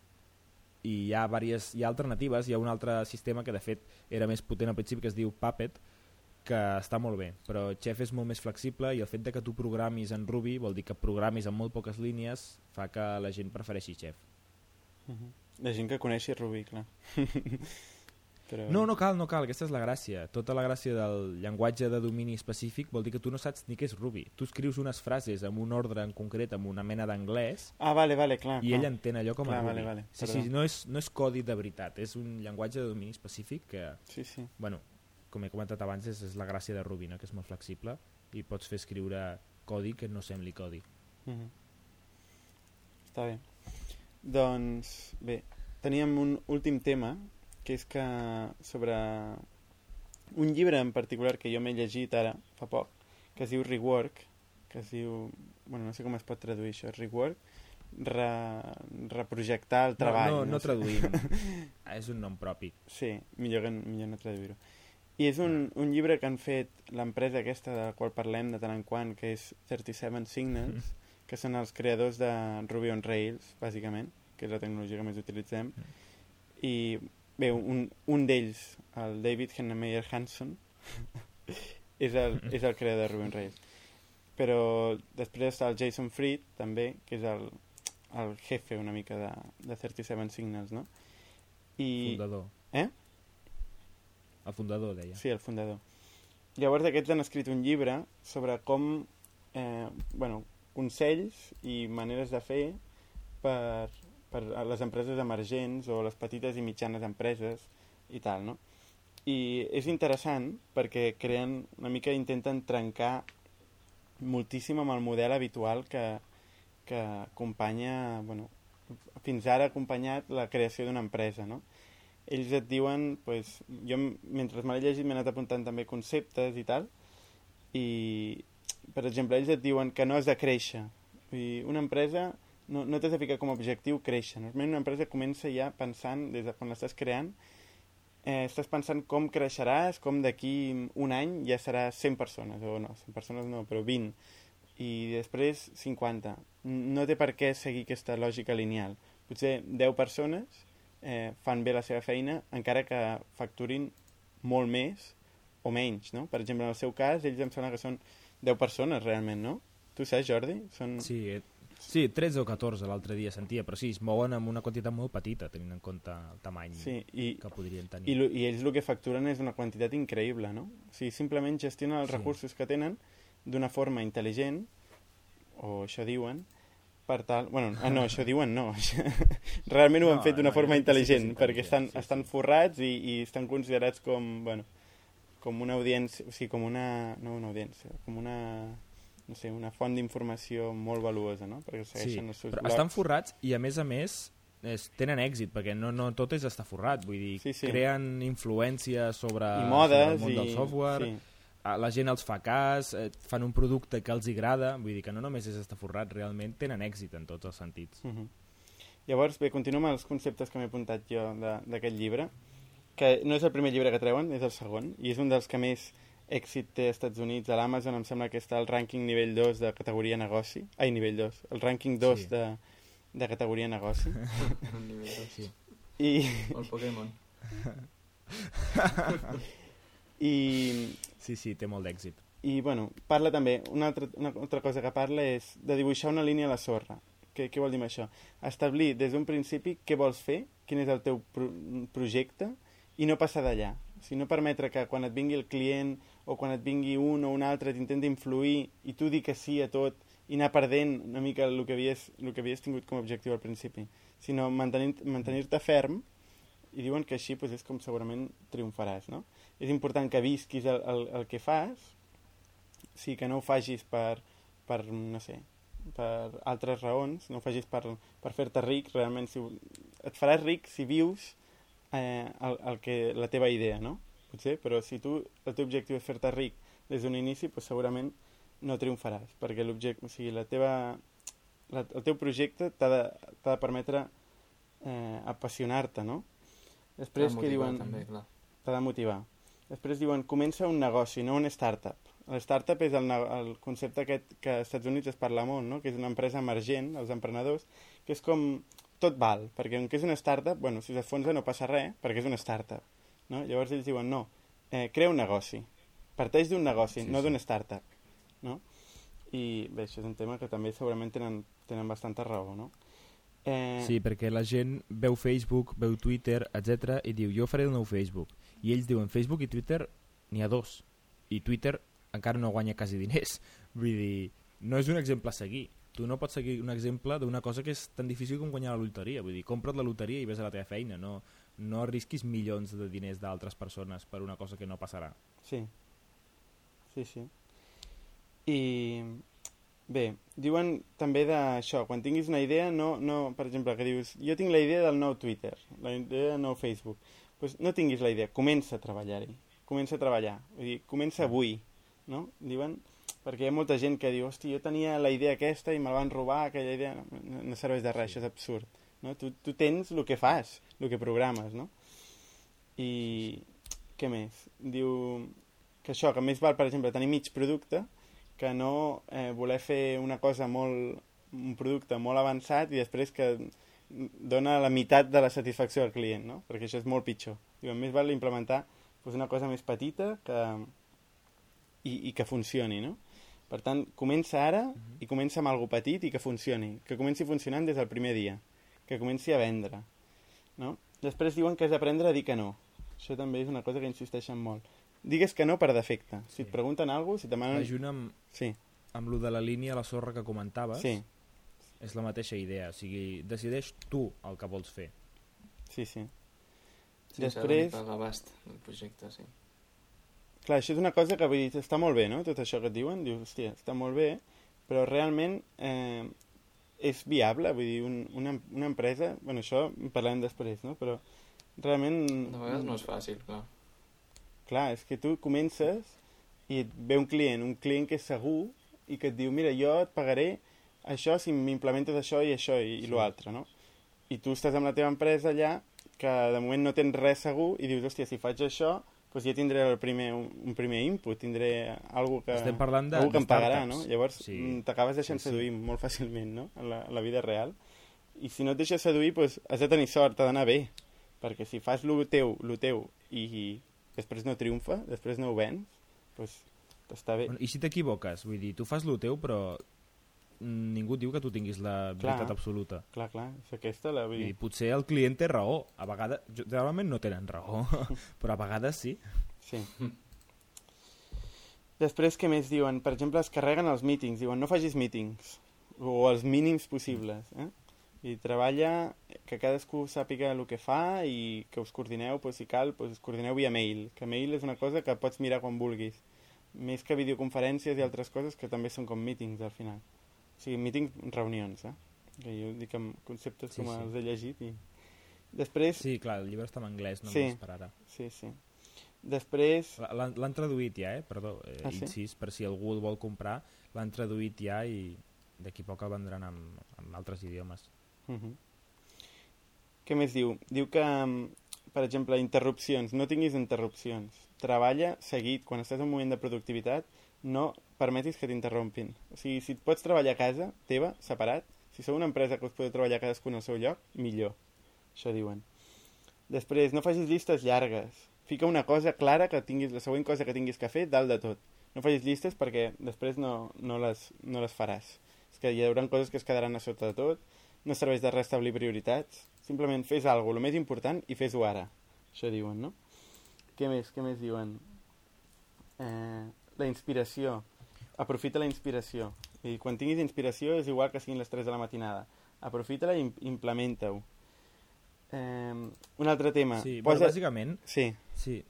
i hi ha, diverses, hi ha alternatives, hi ha un altre sistema que de fet era més potent al principi que es diu Puppet, que està molt bé, però Chef és molt més flexible i el fet de que tu programis en Ruby vol dir que programis en molt poques línies fa que la gent prefereixi Chef. Uh -huh. La gent que coneixi Ruby, clar. però... No, no cal, no cal, aquesta és la gràcia. Tota la gràcia del llenguatge de domini específic vol dir que tu no saps ni què és Ruby. Tu escrius unes frases amb un ordre en concret, amb una mena d'anglès, ah, vale, vale, clar, i clar. ell entén allò com clar, a Ruby. Vale, vale, sí, sí, no, és, no és codi de veritat, és un llenguatge de domini específic que... Sí, sí. Bueno, com he comentat abans, és, és la gràcia de Ruby, no? que és molt flexible i pots fer escriure codi que no sembli codi. Mm -hmm. Està bé. Doncs, bé, teníem un últim tema, que és que sobre un llibre en particular que jo m'he llegit ara, fa poc, que es diu Rework, que es diu... Bueno, no sé com es pot traduir això, Rework, re, reprojectar el treball. No, no, no, no traduïm, és un nom propi. Sí, millor, millor no traduir-ho I és un, un llibre que han fet l'empresa aquesta de la qual parlem de tant en quant, que és 37 Signals, mm. que són els creadors de Ruby on Rails, bàsicament, que és la tecnologia que més utilitzem. Mm. I bé, un, un d'ells, el David Hennemeyer Hanson, és, el, és el creador de Ruby on Rails. Però després està el Jason Fried, també, que és el, el jefe una mica de, de 37 Signals, no? I... Fundador. Eh? El fundador, deia. Sí, el fundador. Llavors aquests han escrit un llibre sobre com, eh, bueno, consells i maneres de fer per, per a les empreses emergents o les petites i mitjanes empreses i tal, no? I és interessant perquè creen, una mica intenten trencar moltíssim amb el model habitual que, que acompanya, bueno, fins ara ha acompanyat la creació d'una empresa, no? Ells et diuen, pues, jo mentre me l'he llegit m'he anat apuntant també conceptes i tal, i per exemple, ells et diuen que no has de créixer. Vull dir, una empresa no, no t'has de ficar com a objectiu créixer. Normalment una empresa comença ja pensant, des de quan l'estàs creant, eh, estàs pensant com creixeràs, com d'aquí un any ja serà 100 persones, o no, 100 persones no, però 20, i després 50. No té per què seguir aquesta lògica lineal. Potser 10 persones eh, fan bé la seva feina encara que facturin molt més o menys, no? Per exemple, en el seu cas, ells em sembla que són 10 persones realment, no? Tu saps, Jordi? Són... Sí, eh, sí, 13 o 14 l'altre dia sentia, però sí, es mouen amb una quantitat molt petita, tenint en compte el tamany sí, i, que podrien tenir. I, I ells el que facturen és una quantitat increïble, no? O sigui, simplement gestionen els sí. recursos que tenen d'una forma intel·ligent, o això diuen, per tal... Bueno, ah, no, això diuen no. Realment ho no, han fet d'una no, forma intel·ligent, sí perquè estan, sí, estan forrats i, i estan considerats com, bueno, com una audiència, o sigui, com una... no una audiència, com una no sé, una font d'informació molt valuosa, no? Perquè segueixen sí, els seus però blogs. estan forrats i a més a més és, tenen èxit, perquè no, no tot és estar forrat, vull dir, sí, sí. creen influència sobre, I modes, sobre el món i... del software, sí la gent els fa cas, eh, fan un producte que els agrada, vull dir que no només és estar forrat, realment tenen èxit en tots els sentits. Uh mhm. -huh. Llavors, bé, continuem amb els conceptes que m'he apuntat jo d'aquest llibre, que no és el primer llibre que treuen, és el segon, i és un dels que més èxit té als Estats Units. A l'Amazon em sembla que està el rànquing nivell 2 de categoria negoci. Ai, nivell 2. El rànquing 2 sí. de, de categoria negoci. nivell 2, sí. I... el Pokémon. I Sí, sí, té molt d'èxit. I, bueno, parla també, una altra, una altra cosa que parla és de dibuixar una línia a la sorra. Què, què vol dir això? Establir des d'un principi què vols fer, quin és el teu pro projecte, i no passar d'allà. O sigui, no permetre que quan et vingui el client o quan et vingui un o un altre t'intenti influir i tu dir que sí a tot i anar perdent una mica el que havies, el que havies tingut com a objectiu al principi, sinó mantenir-te mantenir ferm i diuen que així pues, és com segurament triomfaràs, no? És important que visquis el, el, el que fas, sí que no ho facis per, per no sé, per altres raons, no ho facis per, per fer-te ric, realment si, et faràs ric si vius eh, el, el que, la teva idea, no? Potser, però si tu, el teu objectiu és fer-te ric des d'un inici, pues segurament no triomfaràs, perquè l'objecte, o sigui, la teva, la, el teu projecte t'ha de, de permetre eh, apassionar-te, no? Després que diuen... T'ha de motivar. Després diuen, comença un negoci, no un startup. El startup és el, el concepte aquest que als Estats Units es parla molt, no? que és una empresa emergent, els emprenedors, que és com tot val, perquè com que és una startup, bueno, si s'afonsa no passa res, perquè és una startup. No? Llavors ells diuen, no, eh, crea un negoci. Parteix d'un negoci, sí, no sí. d'un startup. No? I bé, això és un tema que també segurament tenen, tenen bastanta raó, no? Eh... Sí, perquè la gent veu Facebook, veu Twitter, etc i diu, jo faré el nou Facebook i ells diuen Facebook i Twitter n'hi ha dos. I Twitter encara no guanya quasi diners. Vull dir, no és un exemple a seguir. Tu no pots seguir un exemple d'una cosa que és tan difícil com guanyar la loteria. Vull dir, compra't la loteria i ves a la teva feina. No, no arrisquis milions de diners d'altres persones per una cosa que no passarà. Sí. Sí, sí. I bé, diuen també d'això. Quan tinguis una idea, no, no, per exemple que dius, jo tinc la idea del nou Twitter la idea del nou Facebook pues no tinguis la idea, comença a treballar-hi, comença a treballar, vull dir, comença avui, no? Diuen, perquè hi ha molta gent que diu, hosti, jo tenia la idea aquesta i me la van robar, aquella idea, no, no serveix de res, això és absurd, no? Tu, tu tens el que fas, el que programes, no? I què més? Diu que això, que més val, per exemple, tenir mig producte que no eh, voler fer una cosa molt, un producte molt avançat i després que dona la meitat de la satisfacció al client, no? Perquè això és molt pitjor. Diu, més val implementar doncs, una cosa més petita que... I, i que funcioni, no? Per tant, comença ara i comença amb algo petit i que funcioni, que comenci funcionant des del primer dia, que comenci a vendre, no? Després diuen que has d'aprendre a dir que no. Això també és una cosa que insisteixen molt. Digues que no per defecte. Si sí. et pregunten alguna cosa, si demanen... Ajuna amb, sí. amb lo de la línia a la sorra que comentaves, sí. És la mateixa idea. O sigui, decideix tu el que vols fer. Sí, sí. Sí, Després... l'abast del projecte, sí. Clar, això és una cosa que vull dir, està molt bé, no? Tot això que et diuen, dius, hòstia, està molt bé, però realment eh, és viable, vull dir, un, una, una empresa, bueno, això en parlem després, no? Però realment... De vegades no és fàcil, clar. Clar, és que tu comences i et ve un client, un client que és segur i que et diu, mira, jo et pagaré això si m'implementes això i això i, sí. i l'altre, no? I tu estàs amb la teva empresa allà que de moment no tens res segur i dius, hòstia, si faig això, doncs ja tindré el primer, un, primer input, tindré algú que, Estem parlant de, algú que em pagarà, no? Llavors sí. mm, t'acabes deixant sí, sí. seduir molt fàcilment, no? En la, en la vida real. I si no et deixes seduir, doncs has de tenir sort, t'ha d'anar bé. Perquè si fas lo teu, lo teu, i, i després no triomfa, després no ho vens, doncs està bé. Bueno, I si t'equivoques? Vull dir, tu fas lo teu, però ningú diu que tu tinguis la clar, veritat absoluta. Clar, clar, és aquesta la... I potser el client té raó, a vegades, generalment no tenen raó, però a vegades sí. Sí. Després, què més diuen? Per exemple, es carreguen els meetings, diuen no facis meetings, o els mínims possibles, eh? I treballa que cadascú sàpiga el que fa i que us coordineu, pues, si cal, pues, us coordineu via mail, que mail és una cosa que pots mirar quan vulguis, més que videoconferències i altres coses que també són com meetings al final. O sigui, meetings, reunions, eh? Que jo dic amb conceptes sí, com sí. els he llegit i... Després... Sí, clar, el llibre està en anglès, no sí, per ara. Sí, sí. Després... L'han traduït ja, eh? Perdó, eh, ah, sí? incís, per si algú el vol comprar, l'han traduït ja i d'aquí poc el vendran en, en altres idiomes. Uh -huh. Què més diu? Diu que, per exemple, interrupcions, no tinguis interrupcions. Treballa seguit, quan estàs en un moment de productivitat, no permetis que t'interrompin. O sigui, si pots treballar a casa teva, separat, si sou una empresa que us podeu treballar cadascun al seu lloc, millor. Això diuen. Després, no facis llistes llargues. Fica una cosa clara que tinguis, la següent cosa que tinguis que fer dalt de tot. No facis llistes perquè després no, no, les, no les faràs. És que hi haurà coses que es quedaran a sota de tot, no serveix de restablir prioritats, simplement fes alguna el més important i fes-ho ara. Això diuen, no? Què més? Què més diuen? Eh, la inspiració. Aprofita la inspiració. I quan tinguis inspiració és igual que siguin les 3 de la matinada. Aprofita-la i implementa-ho. Eh, un altre tema. Sí, Posa... bueno, bàsicament... Sí. Sí.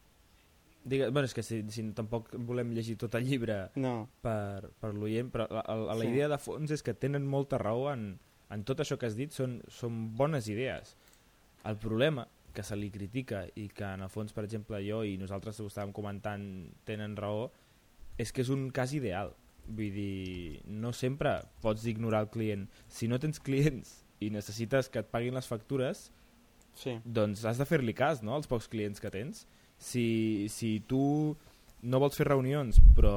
Digue, bueno, és que si, si tampoc volem llegir tot el llibre no. per, per l'oient, però la, la, la sí. idea de fons és que tenen molta raó en, en tot això que has dit, són, són bones idees. El problema que se li critica i que en el fons, per exemple, jo i nosaltres ho estàvem comentant tenen raó, és que és un cas ideal. Vull dir, no sempre pots ignorar el client. Si no tens clients i necessites que et paguin les factures, sí. doncs has de fer-li cas no, als pocs clients que tens. Si, si tu no vols fer reunions, però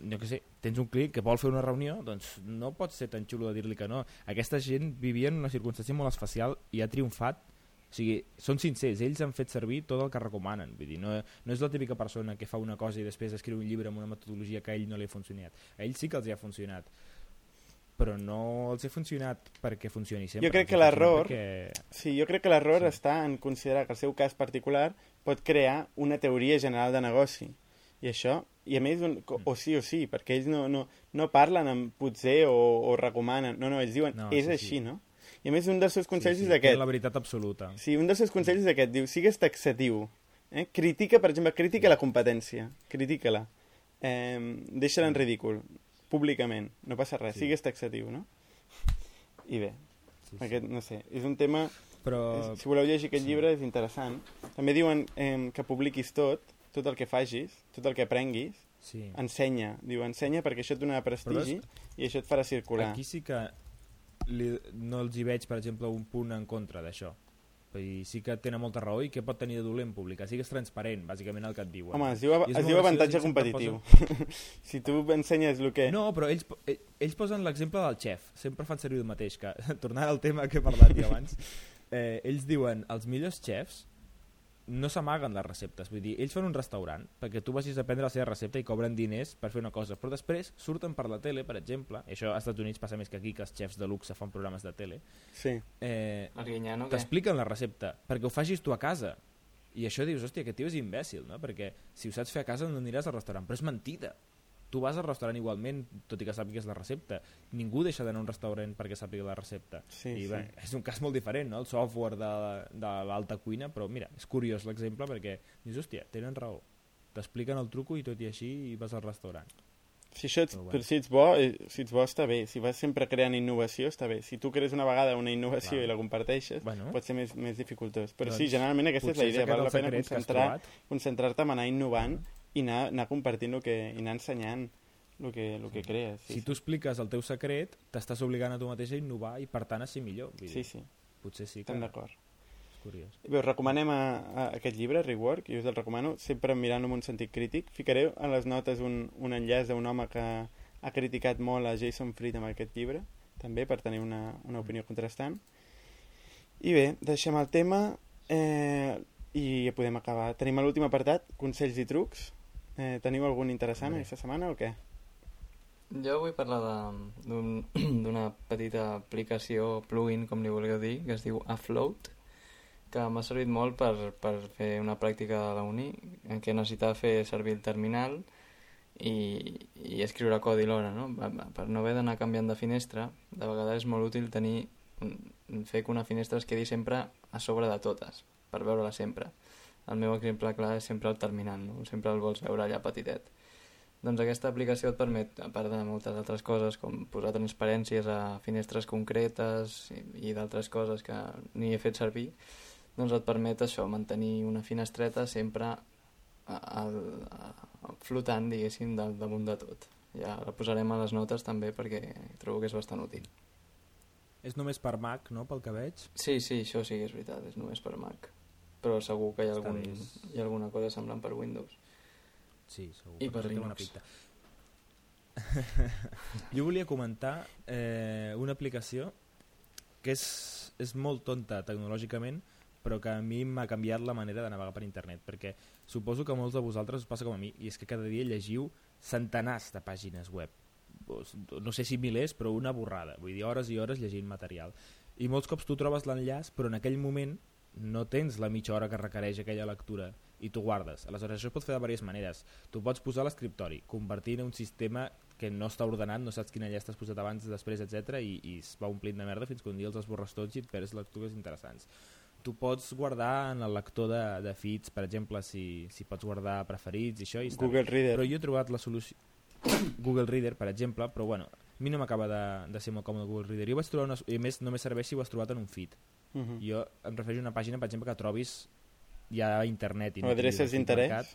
jo que sé, tens un client que vol fer una reunió, doncs no pots ser tan xulo de dir-li que no. Aquesta gent vivia en una circumstància molt especial i ha triomfat o sigui, són sincers, ells han fet servir tot el que recomanen. Vull dir, no, no és la típica persona que fa una cosa i després escriu un llibre amb una metodologia que a ell no li ha funcionat. A ell sí que els ha funcionat però no els ha funcionat perquè funcioni sempre. Jo crec que l'error perquè... sí, jo crec que l'error sí. està en considerar que el seu cas particular pot crear una teoria general de negoci. I això, i a més, un, mm. o sí o sí, perquè ells no, no, no parlen amb potser o, o recomanen, no, no, ells diuen, no, és sí, així, sí. no? I a més, un dels seus consells sí, sí, és aquest. la veritat absoluta. Sí, un dels seus consells és aquest. Diu, sigues taxatiu. Eh? Critica, per exemple, critica la competència. Critica-la. Eh, Deixa-la en ridícul. Públicament. No passa res. Sí. Sigues taxatiu, no? I bé. Sí, sí. Aquest, no sé, és un tema... Però... Si voleu llegir aquest sí. llibre és interessant. També diuen eh, que publiquis tot, tot el que facis, tot el que aprenguis, sí. ensenya. Diu, ensenya perquè això et donarà prestigi és... i això et farà circular. Aquí sí que li, no els hi veig, per exemple, un punt en contra d'això. i sí que tenen molta raó i què pot tenir de dolent publicar? Sí que és transparent, bàsicament el que et diuen. Home, es diu, es diu avantatge competitiu. posen... si tu ensenyes el que... no, però ells, eh, ells posen l'exemple del xef. Sempre fan servir el mateix que, tornant al tema que he parlat jo abans eh, ells diuen els millors xefs no s'amaguen les receptes, vull dir, ells fan un restaurant perquè tu vagis a prendre la seva recepta i cobren diners per fer una cosa, però després surten per la tele, per exemple, i això als Estats Units passa més que aquí, que els xefs de luxe fan programes de tele, sí. eh, no, t'expliquen la recepta perquè ho facis tu a casa. I això dius, hòstia, aquest tio és imbècil, no? Perquè si ho saps fer a casa no aniràs al restaurant, però és mentida tu vas al restaurant igualment, tot i que sàpigues la recepta. Ningú deixa d'anar a un restaurant perquè sàpiga la recepta. Sí, I sí. bé, és un cas molt diferent, no? el software de, de l'alta cuina, però mira, és curiós l'exemple perquè dius, hòstia, tenen raó. T'expliquen el truco i tot i així i vas al restaurant. Si, això ets, però, bueno. si, ets bo, eh, si ets bo està bé, si vas sempre creant innovació està bé, si tu crees una vegada una innovació Clar. i la comparteixes bueno. pot ser més, més dificultós, però doncs, sí, generalment aquesta és la idea, val la pena concentrar-te concentrar en anar innovant i anar, anar compartint el que, i anar ensenyant el que, el que crees. Sí, si tu expliques el teu secret, t'estàs obligant a tu mateix a innovar i per tant a ser millor. Vull dir, sí, sí. Potser sí que... Estem d'acord. És curiós. Bé, us recomanem a, a aquest llibre, Rework, i us el recomano, sempre mirant amb un sentit crític. Ficaré a les notes un, un enllaç d'un home que ha criticat molt a Jason Fried amb aquest llibre, també per tenir una, una opinió contrastant. I bé, deixem el tema eh, i ja podem acabar. Tenim l'últim apartat, consells i trucs. Eh, teniu algun interessant aquesta setmana o què? Jo vull parlar d'una un, petita aplicació, plugin, com li vulgueu dir, que es diu Afloat, que m'ha servit molt per, per fer una pràctica de la uni, en què necessitava fer servir el terminal i, i escriure codi alhora, no? Per no haver d'anar canviant de finestra, de vegades és molt útil tenir fer que una finestra es quedi sempre a sobre de totes, per veure-la sempre. El meu exemple clar és sempre el terminal, no? sempre el vols veure allà petitet. Doncs aquesta aplicació et permet, a part de moltes altres coses, com posar transparències a finestres concretes i, i d'altres coses que ni he fet servir, doncs et permet això, mantenir una finestreta sempre a, a, a, flotant, diguéssim, del damunt de tot. Ja la posarem a les notes també perquè trobo que és bastant útil. És només per Mac, no?, pel que veig? Sí, sí, això sí que és veritat, és només per Mac. Però segur que hi ha, algun, hi ha alguna cosa semblant per Windows. Sí, segur. I per Linux. Una pinta. jo volia comentar eh, una aplicació que és, és molt tonta tecnològicament, però que a mi m'ha canviat la manera de navegar per internet, perquè suposo que a molts de vosaltres us passa com a mi, i és que cada dia llegiu centenars de pàgines web. No sé si milers, però una borrada. Vull dir, hores i hores llegint material. I molts cops tu trobes l'enllaç, però en aquell moment no tens la mitja hora que requereix aquella lectura i tu guardes. Aleshores, això es pot fer de diverses maneres. Tu pots posar l'escriptori, convertir en un sistema que no està ordenat, no saps quina llei estàs posat abans, després, etc i, i es va omplint de merda fins que un dia els esborres tots i et perds lectures interessants. Tu pots guardar en el lector de, de feeds, per exemple, si, si pots guardar preferits i això. I Google està. Reader. Però jo he trobat la solució... Google Reader, per exemple, però bueno, a mi no m'acaba de, de ser molt còmode Google Reader. Jo vaig trobar una... I a més, només serveix si ho has trobat en un feed. Uh. -huh. Jo em refereixo a una pàgina, per exemple, que trobis ja a internet. I no adreces d'interès?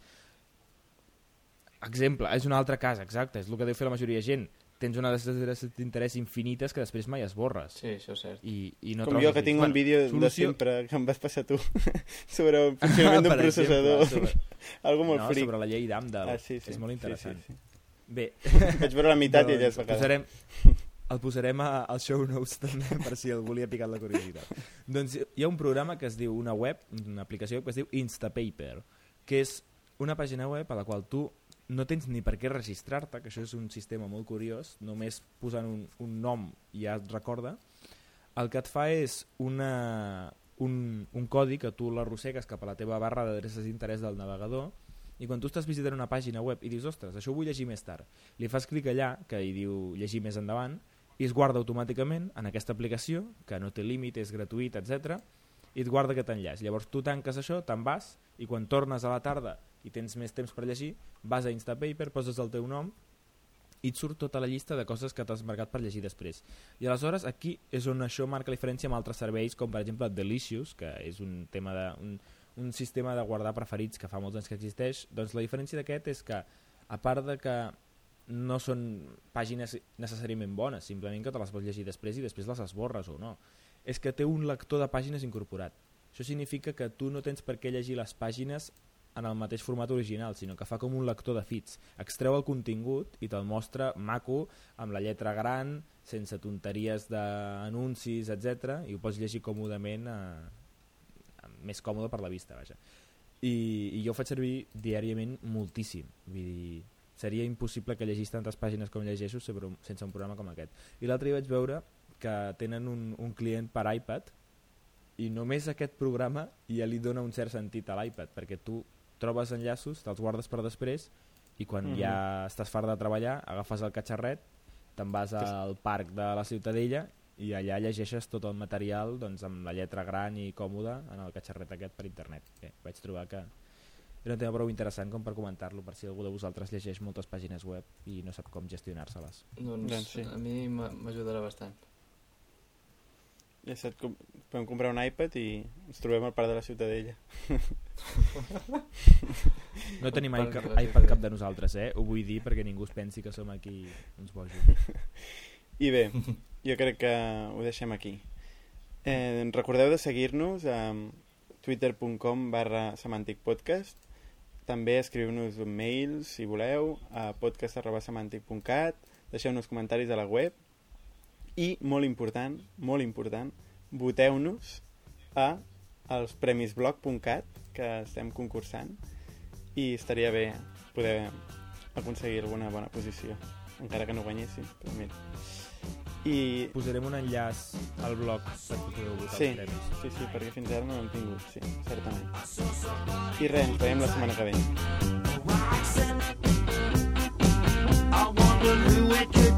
Exemple, és un altre cas, exacte, és el que deu fer la majoria de gent. Tens una adreces d'interès infinites que després mai esborres. Sí, això és cert. I, i no Com jo que tinc bueno, un vídeo solució... de sempre que em vas passar tu sobre el funcionament d'un processador. Exemple, sobre... Algo molt no, fric. sobre la llei d'Amdal. Ah, sí, sí. És molt interessant. Sí, sí, sí. Bé. Vaig veure la meitat no, i ja es va quedar. Posarem, el posarem a, als show notes també per si algú li ha picat la curiositat. doncs hi ha un programa que es diu, una web, una aplicació que es diu Instapaper, que és una pàgina web a la qual tu no tens ni per què registrar-te, que això és un sistema molt curiós, només posant un, un nom ja et recorda, el que et fa és una, un, un codi que tu l'arrossegues cap a la teva barra d'adreces d'interès del navegador i quan tu estàs visitant una pàgina web i dius, ostres, això ho vull llegir més tard, li fas clic allà, que hi diu llegir més endavant, i es guarda automàticament en aquesta aplicació, que no té límit, és gratuït, etc i et guarda aquest enllaç. Llavors tu tanques això, te'n vas, i quan tornes a la tarda i tens més temps per llegir, vas a Instapaper, poses el teu nom i et surt tota la llista de coses que t'has marcat per llegir després. I aleshores aquí és on això marca la diferència amb altres serveis, com per exemple Delicious, que és un tema de, un, un sistema de guardar preferits que fa molts anys que existeix, doncs la diferència d'aquest és que, a part de que no són pàgines necessàriament bones, simplement que te les pots llegir després i després les esborres o no. És que té un lector de pàgines incorporat. Això significa que tu no tens per què llegir les pàgines en el mateix format original, sinó que fa com un lector de feeds. Extreu el contingut i te'l mostra maco, amb la lletra gran, sense tonteries d'anuncis, etc i ho pots llegir còmodament, eh, més còmode per la vista, vaja. I, I jo ho faig servir diàriament moltíssim. Vull dir, seria impossible que llegís tantes pàgines com llegeixo sense un programa com aquest. I l'altre dia vaig veure que tenen un, un client per iPad i només aquest programa ja li dona un cert sentit a l'iPad, perquè tu trobes enllaços, te'ls guardes per després i quan mm -hmm. ja estàs fart de treballar agafes el catxarret, te'n vas al parc de la Ciutadella i allà llegeixes tot el material doncs, amb la lletra gran i còmoda en el catxarret aquest per internet. Bé, vaig trobar que era un tema prou interessant com per comentar-lo per si algú de vosaltres llegeix moltes pàgines web i no sap com gestionar-se-les. Doncs, doncs sí. a mi m'ajudarà bastant. Ja saps, com, podem comprar un iPad i ens trobem al parc de la Ciutadella. No tenim iPad, iPad cap de nosaltres, eh? Ho vull dir perquè ningú es pensi que som aquí uns bojos. I bé, jo crec que ho deixem aquí. Eh, recordeu de seguir-nos a twitter.com barra semanticpodcast també escriu-nos un mail si voleu a podcast.semantic.cat deixeu-nos comentaris a la web i, molt important, molt important, voteu-nos a els premisblog.cat que estem concursant i estaria bé poder aconseguir alguna bona posició encara que no guanyéssim però mira. I posarem un enllaç al blog per que podeu votar sí, els premis. Sí, sí, perquè fins ara no l'hem tingut sí, certament. I res, ens veiem la setmana que ve. I wonder who